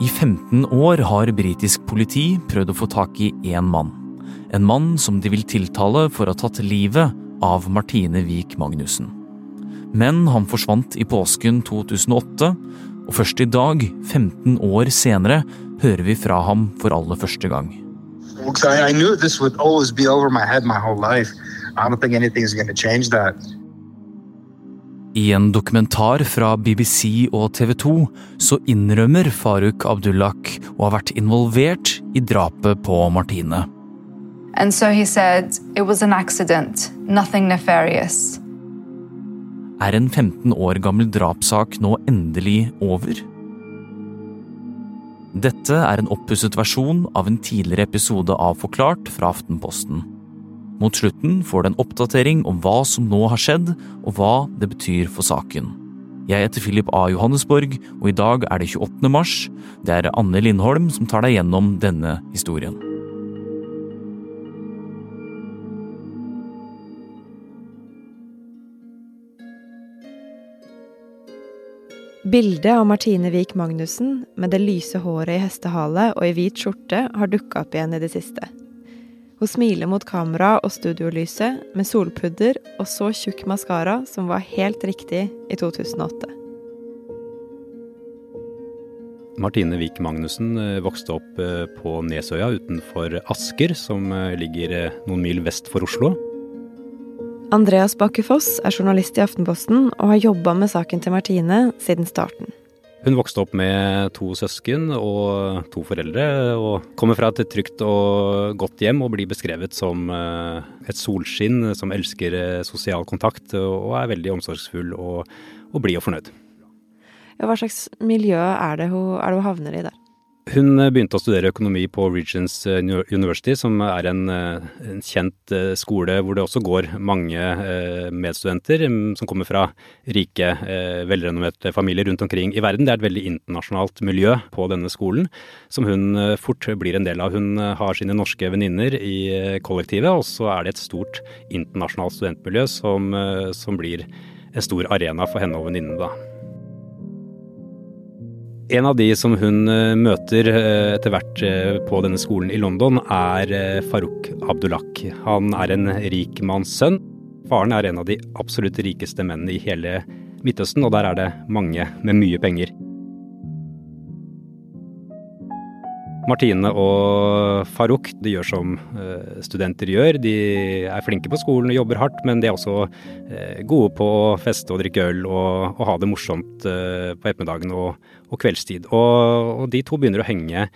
I 15 år har britisk politi prøvd å få tak i én mann. En mann som de vil tiltale for å ha tatt livet av Martine Wiik Magnussen. Men han forsvant i påsken 2008, og først i dag, 15 år senere, hører vi fra ham for aller første gang. I knew this would always be over my head my whole life. I don't think anything's going to change that. I en dokumentar fra BBC og TV 2 så innrømmer Faruk Abdullak å ha vært involvert i drapet på Martine. And so he said it was an accident, nothing nefarious. Er en 15 år gammel drapssak nå endelig over? Dette er en oppusset versjon av en tidligere episode av Forklart fra Aftenposten. Mot slutten får du en oppdatering om hva som nå har skjedd, og hva det betyr for saken. Jeg heter Philip A. Johannesborg, og i dag er det 28. mars. Det er Anne Lindholm som tar deg gjennom denne historien. Bildet av Martine Wiik Magnussen med det lyse håret i hestehale og i hvit skjorte har dukka opp igjen i det siste. Hun smiler mot kamera og studiolyset med solpudder og så tjukk maskara som var helt riktig i 2008. Martine Wiik Magnussen eh, vokste opp eh, på Nesøya utenfor Asker, som eh, ligger noen mil vest for Oslo. Andreas Bakke Foss er journalist i Aftenposten og har jobba med saken til Martine siden starten. Hun vokste opp med to søsken og to foreldre, og kommer fra et trygt og godt hjem og blir beskrevet som eh, et solskinn som elsker eh, sosial kontakt og er veldig omsorgsfull og, og blid og fornøyd. Hva slags miljø er det hun, er det hun havner i der? Hun eh, begynte å studere økonomi på Regents eh, University, som er en, eh, en, kjent skole hvor det også går mange medstudenter mm, som kommer fra rike, velrenommerte familier rundt omkring i verden. Det er et veldig internasjonalt miljø på denne skolen, som hun fort blir en del av. Hun har sine norske venninner i kollektivet, og så er det et stort internasjonalt studentmiljø som, som blir en stor arena for henne og venninnene, da. En av de som hun eh, møter eh, etter hvert eh, på denne skolen i London, er Farouk Abdullak. Han er en rik manns sønn. Faren er en av de absolutt rikeste mennene i hele Midtøsten, og der er det mange med mye penger. Martine og Farouk de gjør som studenter gjør. De er flinke på skolen og jobber hardt, men de er også gode på å feste og drikke øl og, og ha det morsomt på ettermiddagen og, og kveldstid. Og, og, de to begynner å henge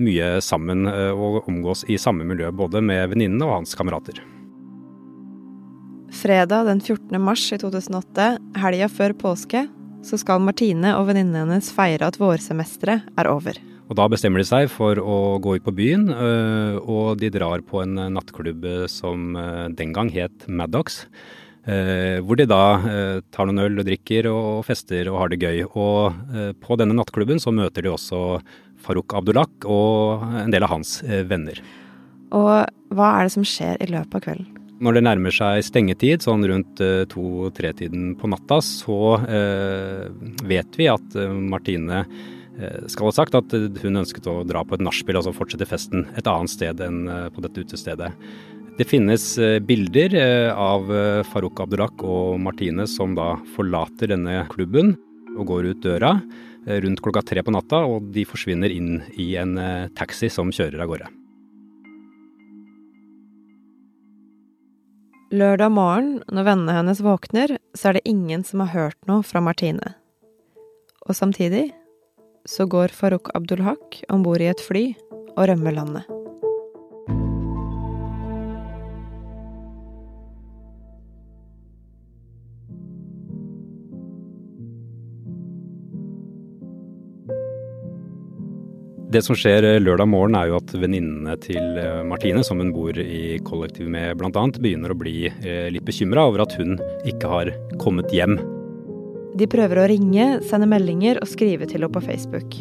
mye sammen og omgås i samme miljø, både med venninnene og hans kamerater. Fredag den 14. mars i 2008, helga før påske, så skal Martine og venninnene hennes feire at vårsemesteret er over. Og Da bestemmer de seg for å gå ut på byen, øh, og de drar på en nattklubb som øh, den gang het Maddox. Øh, hvor de da tar noen øl og drikker og fester og har det gøy. Og på denne nattklubben så møter de også Farouk Abdullah og en del av hans venner. Og hva er det som skjer i løpet av kvelden? Når det nærmer seg stengetid, sånn rundt to-tre-tiden på natta, så vet vi at Martine Eh, skal ha sagt at hun ønsket å dra på et nachspiel, altså fortsette festen et annet sted enn eh, på dette utestedet. Det finnes eh, bilder av Farouk Abdurak og Martine som da forlater denne klubben og går ut døra rundt klokka tre på natta, og de forsvinner inn i en taxi som kjører av gårde. Lørdag morgen, når vennene hennes våkner, så er det ingen som har hørt noe fra Martine. Og samtidig så går Farouk Abdulhak om bord i et fly og rømmer landet. Det som skjer lørdag morgen er jo at venninnene til eh, Martine, som hun bor i kollektiv med bl.a., begynner å bli eh, litt bekymra over at hun ikke har kommet hjem de prøver å ringe, sende meldinger og skrive til henne på Facebook.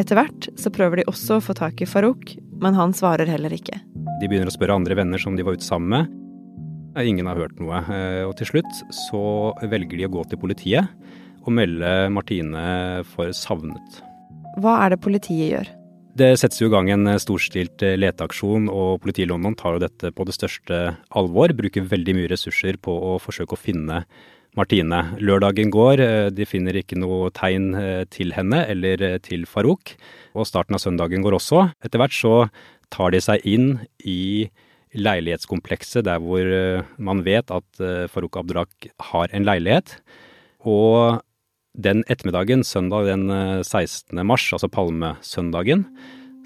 Etter hvert så prøver de også å få tak i Farouk, men han svarer heller ikke. De begynner å spørre andre venner som de var ute sammen med. Ingen har hørt noe. Eh, og til slutt så velger de å gå til politiet og melde Martine for savnet. hva er det politiet gjør? Det settes jo i gang en storstilt leteaksjon, og politiet i London tar jo dette på det største alvor. Bruker veldig mye ressurser på å forsøke å finne Martine. Lørdagen går, de finner ikke noe tegn til henne eller til Farouk. Og starten av søndagen går også. Etter hvert så tar de seg inn i leilighetskomplekset der hvor man vet at Farouk Abdurak har en leilighet. Og den ettermiddagen, søndag den 16. Eh, mars, altså palmesøndagen,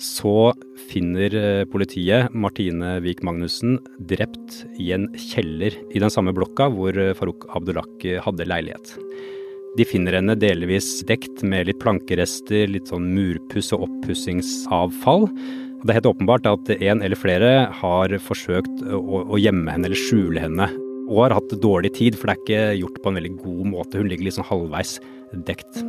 så finner eh, politiet Martine Wiik Magnussen drept i en kjeller i den samme blokka hvor eh, Farouk Abdullak hadde leilighet. De finner henne delvis dekt med litt plankerester, litt sånn murpuss og oppussingsavfall. Det er helt åpenbart at en eller flere har forsøkt å, å gjemme henne eller skjule henne og har hatt dårlig tid, for det er ikke gjort på en veldig god måte. Hun ligger liksom halvveis dekt.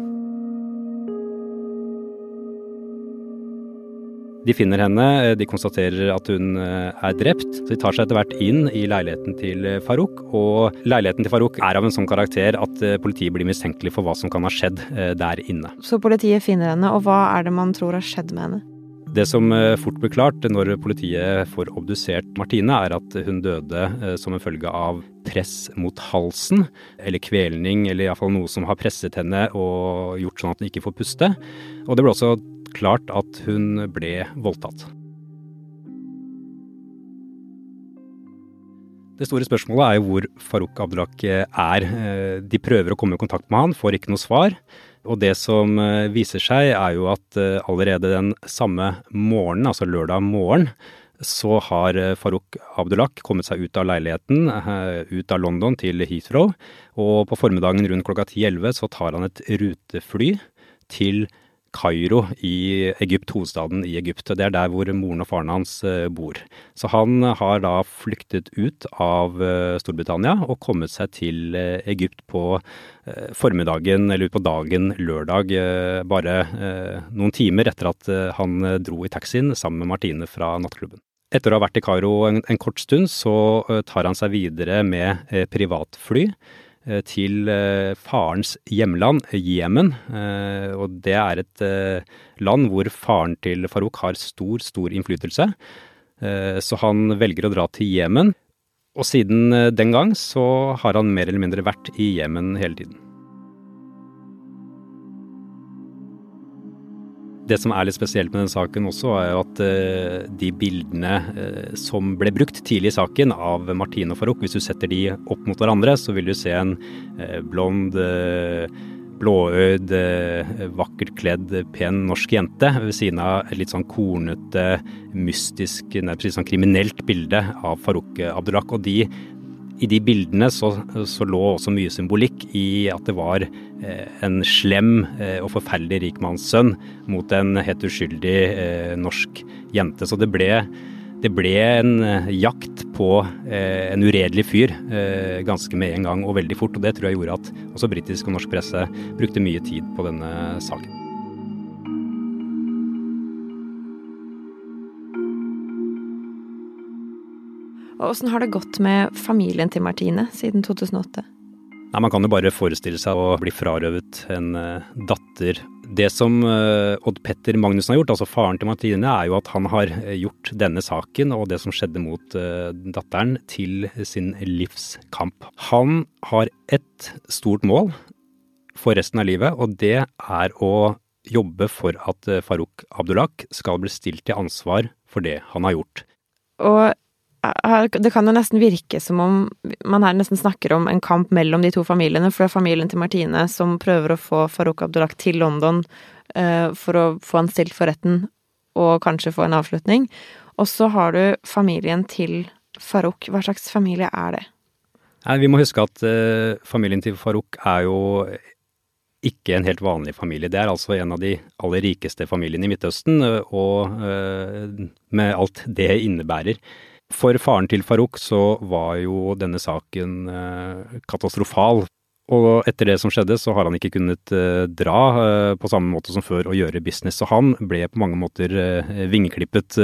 De finner henne, de konstaterer at hun eh, er drept. Så de tar seg etter hvert inn i leiligheten til Farouk. Og leiligheten til Farouk er av en sånn karakter at eh, politiet blir mistenkelig for hva som kan ha skjedd eh, der inne. Så politiet finner henne, og hva er det man tror har skjedd med henne? Det som eh, fort ble klart når politiet får obdusert Martine, er at hun døde eh, som en følge av press mot halsen, eller kvelning, eller iallfall noe som har presset henne og gjort sånn at hun ikke får puste. Og det ble også klart at hun ble voldtatt. Det store spørsmålet er jo hvor Farouk Abdelak er. Eh, de prøver å komme i kontakt med han, får ikke noe svar. Og det som eh, viser seg, er jo at eh, allerede den samme morgenen, altså lørdag morgen, så har eh, Farouk Abdullah kommet seg ut av leiligheten, ut av London til Heathrow. Og på formiddagen rundt klokka 10-11 så tar han et rutefly til Kairo i Egypt, hovedstaden i Egypt. Det er der hvor moren og faren hans eh, bor. Så han har da flyktet ut av eh, Storbritannia og kommet seg til eh, Egypt på formiddagen eller utpå dagen lørdag, bare noen timer etter at han dro i taxien sammen med Martine fra nattklubben. Etter å ha vært i Kairo en, en kort stund, så tar han seg videre med privatfly til eh, farens hjemland, Jemen. Eh, og det er et land hvor faren til Farouk har stor, stor innflytelse. Så han velger å dra til Jemen. Og siden den gang så har han mer eller mindre vært i Jemen hele tiden. Det som er litt spesielt med den saken også, er at uh, de bildene uh, som ble brukt tidlig i saken av Martine og Farouk, hvis du setter de opp mot hverandre, så vil du se en uh, blond, blåøyd, vakkert kledd, pen norsk jente ved siden av et litt sånn kornete, mystisk, nærmest sånn kriminelt bilde av Farouk Abdullah. Og de i de bildene så, så, lå også mye symbolikk i at det var eh, en slem eh, og forferdelig rikmannssønn mot en helt uskyldig eh, norsk jente. Så det ble, det ble en jakt på en uredelig fyr ganske med en gang og veldig fort. Og det tror jeg gjorde at også britisk og norsk presse brukte mye tid på denne saken. Og Åssen har det gått med familien til Martine siden 2008? Nei, Man kan jo bare forestille seg å bli frarøvet en uh, datter. Det som uh, Odd Petter Magnussen har gjort, altså faren til Martine, er jo at han har uh, gjort denne saken og det som skjedde mot datteren, til sin livskamp. Han har ett stort mål for resten av livet, og det er å jobbe for at Farouk Abdullah skal bli stilt til ansvar for det han har gjort. Og det kan jo nesten virke som om man her nesten snakker om en kamp mellom de to familiene, for det er familien til Martine som prøver å få Farouk Abdullah til London uh, for å få han stilt for retten og kanskje få en avslutning. Og så har du familien til Farouk. Hva slags familie er det? Nei, vi må huske at uh, familien til Farouk er jo ikke en helt vanlig familie. Det er altså en av de aller rikeste familiene i Midtøsten, og uh, med alt det innebærer. For faren til Farouk så var jo denne saken eh, katastrofal. Og etter det som skjedde, så har han ikke kunnet eh, dra eh, på samme måte som før og gjøre business. Så han ble på mange måter vingeklippet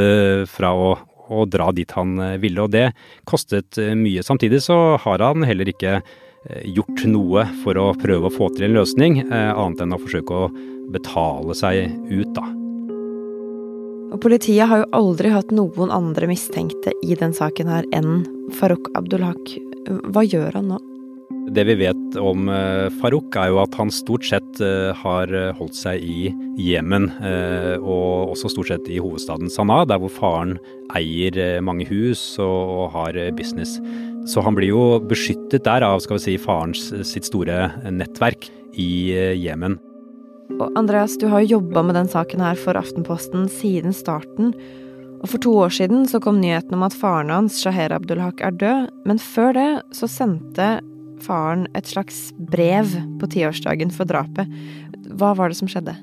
fra å, å dra dit han ville, og det kostet mye. Samtidig så har han heller ikke gjort noe for å prøve å få til en løsning, annet enn å forsøke å betale seg ut, da. Og politiet har jo aldri hatt noen andre mistenkte i den saken her enn Farouk Abdulhak. Hva gjør han nå? Det vi vet om eh, Farouk, er jo at han stort sett eh, har holdt seg i Jemen, eh, og også stort sett i hovedstaden Sanaa, der hvor faren eier mange hus og har business. Så han blir jo beskyttet der av skal vi si, farens sitt store nettverk i Jemen. Og Andreas, du har jo jobba med den saken her for Aftenposten siden starten. Og For to år siden så kom nyheten om at faren hans, Shaher Abdulhak, er død. Men før det så sendte faren et slags brev på tiårsdagen for drapet. Hva var det som skjedde?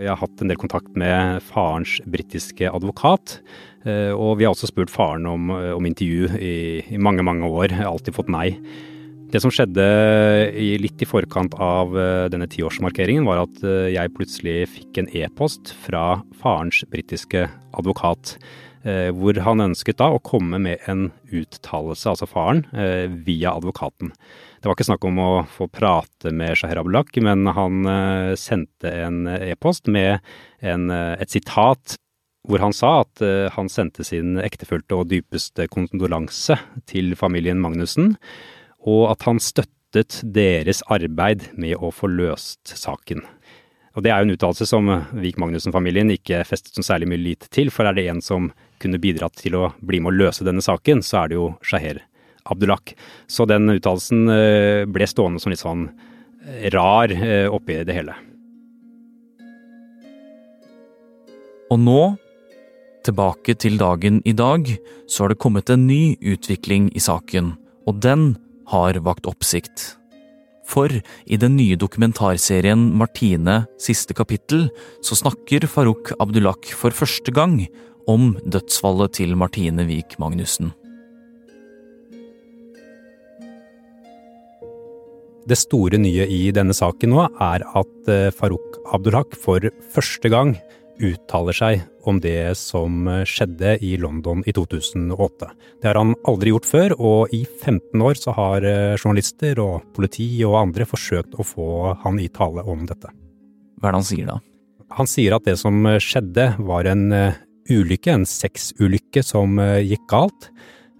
Jeg har hatt en del kontakt med farens britiske advokat. Eh, og vi har også spurt faren om, om intervju i, i mange, mange år. Alltid fått nei. Det som skjedde litt i forkant av uh, denne tiårsmarkeringen, var at uh, jeg plutselig fikk en e-post fra farens britiske advokat. Uh, hvor han ønsket da å komme med en uttalelse, altså faren, via advokaten. Det var ikke snakk om å få prate med Shaher Abulak, men han sendte en e-post med en, et sitat hvor han sa at han sendte sin ektefølte og dypeste kondolanse til familien Magnussen og at han støttet deres arbeid med å få løst saken. Og Det er jo en uttalelse som Vik Magnussen-familien ikke festet så særlig mye lit til, for er det en som kunne bidratt til å bli med å løse denne saken, så er det jo Shaher Abdullah. Så den uttalelsen eh, ble stående som litt sånn eh, rar eh, oppi det hele. Og nå, tilbake til dagen i dag, så har det kommet en ny utvikling i saken, og den har vakt oppsikt. For i den nye dokumentarserien Martine siste kapittel så snakker Farouk Abdullak for første gang om dødsfallet til Martine Wiik Magnussen. Det store nye i denne saken nå er at eh, Farouk Abdullak for første gang uttaler seg om det som skjedde i London i 2008. Det har han aldri gjort før, og i 15 år så har eh, journalister og politi og andre forsøkt å få han i tale om dette. Hva er det han sier da? Han sier at det som skjedde var en eh, ulykke, en sexulykke som eh, gikk galt.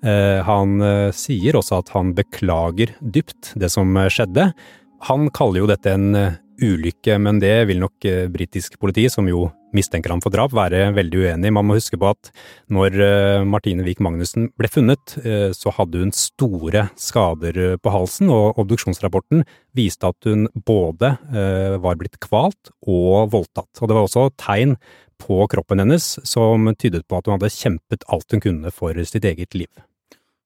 Han sier også at han beklager dypt det som skjedde. Han kaller jo dette en ulykke, men det vil nok britisk politi, som jo mistenker ham for drap, være veldig uenig. Man må huske på at når eh, Martine Wiik Magnussen ble funnet, eh, så hadde hun store skader eh, på halsen, og obduksjonsrapporten viste at hun både var blitt kvalt og voldtatt. Og det var også tegn på kroppen hennes som tydet på at hun hadde kjempet alt hun kunne for sitt eget liv.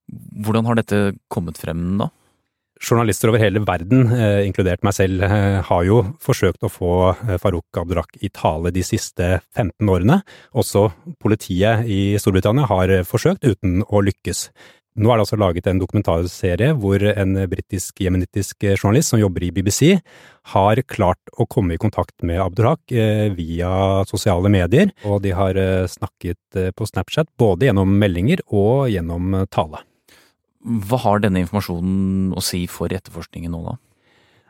Hvordan har dette kommet frem da? Journalister over hele verden, eh, inkludert meg selv, eh, har jo forsøkt å få eh, Farouk Abdurak i tale de siste 15 årene. Også politiet i Storbritannia har forsøkt, uten å lykkes. Nå er det altså laget en dokumentarserie hvor en britisk-jemenittisk journalist som jobber i BBC, har klart å komme i kontakt med Abdurak via sosiale medier, og de har snakket på Snapchat både gjennom meldinger og gjennom tale. Hva har denne informasjonen å si for etterforskningen nå, da?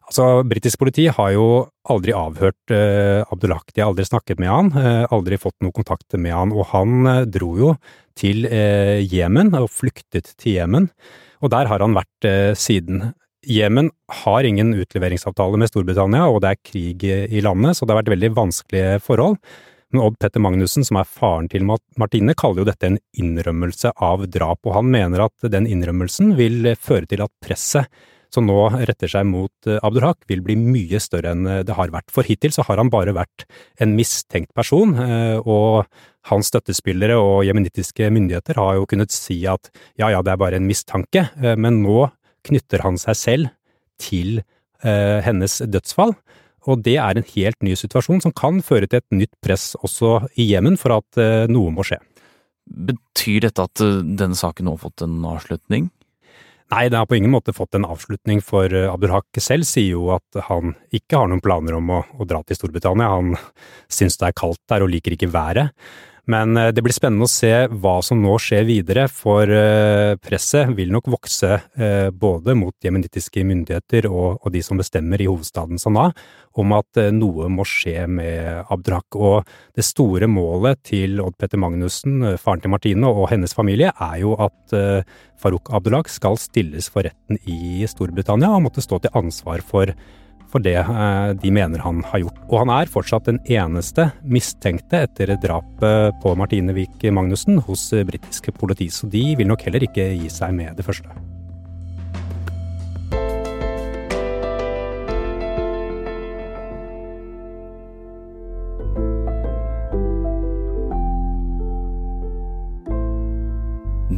Altså, Britisk politi har jo aldri avhørt eh, Abdullah, aldri snakket med han, eh, aldri fått noen kontakt med han, og han eh, dro jo til eh, Jemen og flyktet til Jemen, og der har han vært eh, siden. Jemen har ingen utleveringsavtale med Storbritannia, og det er krig eh, i landet, så det har vært veldig vanskelige forhold. Men Odd Petter Magnussen, som er faren til Martine, kaller jo dette en innrømmelse av drap, og han mener at den innrømmelsen vil føre til at presset som nå retter seg mot Abdurhak, vil bli mye større enn det har vært. For hittil så har han bare vært en mistenkt person, eh, og hans støttespillere og jemenittiske myndigheter har jo kunnet si at ja, ja, det er bare en mistanke, eh, men nå knytter han seg selv til hennes dødsfall. Og det er en helt ny situasjon som kan føre til et nytt press også i Jemen for at uh, noe må skje. Betyr dette at uh, denne saken nå har fått en avslutning? Nei, det har på ingen måte fått en avslutning, for Abdurhak selv sier jo at han ikke har noen planer om å, å dra til Storbritannia. Han syns det er kaldt der og liker ikke været. Men eh, det blir spennende å se hva som nå skjer videre, for eh, presset vil nok vokse eh, både mot jemenittiske myndigheter og, de som bestemmer i hovedstaden Sanaa, om at noe må skje med Abdrak. Og det store målet til Odd Petter Magnussen, faren til Martine og hennes familie, er jo at Farouk Abdullah skal stilles for retten i Storbritannia og måtte stå til ansvar for for det eh, de mener han har gjort. Og han er fortsatt den eneste mistenkte etter drapet på Martine Wiik Magnussen hos britiske politi, så de vil nok heller ikke gi seg med det første.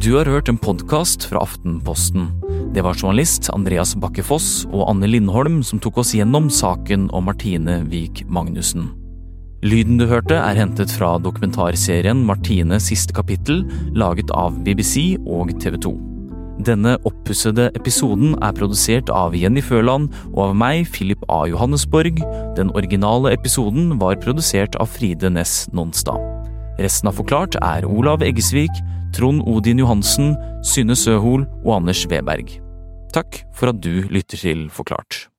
Du har hørt en podkast fra Aftenposten. Det var journalist Andreas Bakke Foss og Anne Lindholm som tok oss gjennom saken om Martine Wiik Magnussen. Lyden du hørte, er hentet fra dokumentarserien Martine siste kapittel, laget av BBC og TV 2. Denne oppussede episoden er produsert av Jenny Føland og av meg, Philip A. Johannesborg. Den originale episoden var produsert av Fride Næss Nonstad. Resten av Forklart er Olav Eggesvik, Trond Odin Johansen, Synne Søhol og Anders Weberg. Takk for at du lytter til Forklart.